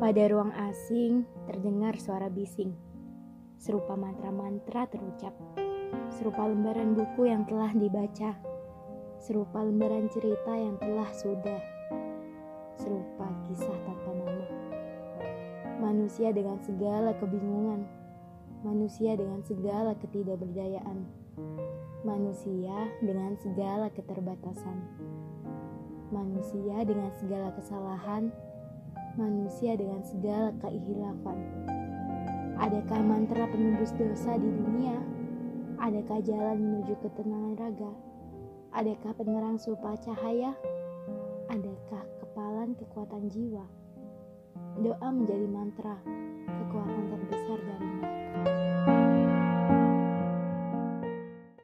Pada ruang asing terdengar suara bising, serupa mantra-mantra terucap, serupa lembaran buku yang telah dibaca, serupa lembaran cerita yang telah sudah, serupa kisah tanpa nama. Manusia dengan segala kebingungan, manusia dengan segala ketidakberdayaan, manusia dengan segala keterbatasan, manusia dengan segala kesalahan, manusia dengan segala keihilafan. Adakah mantra penembus dosa di dunia? Adakah jalan menuju ketenangan raga? Adakah penerang supa cahaya? Adakah kepalan kekuatan jiwa? Doa menjadi mantra.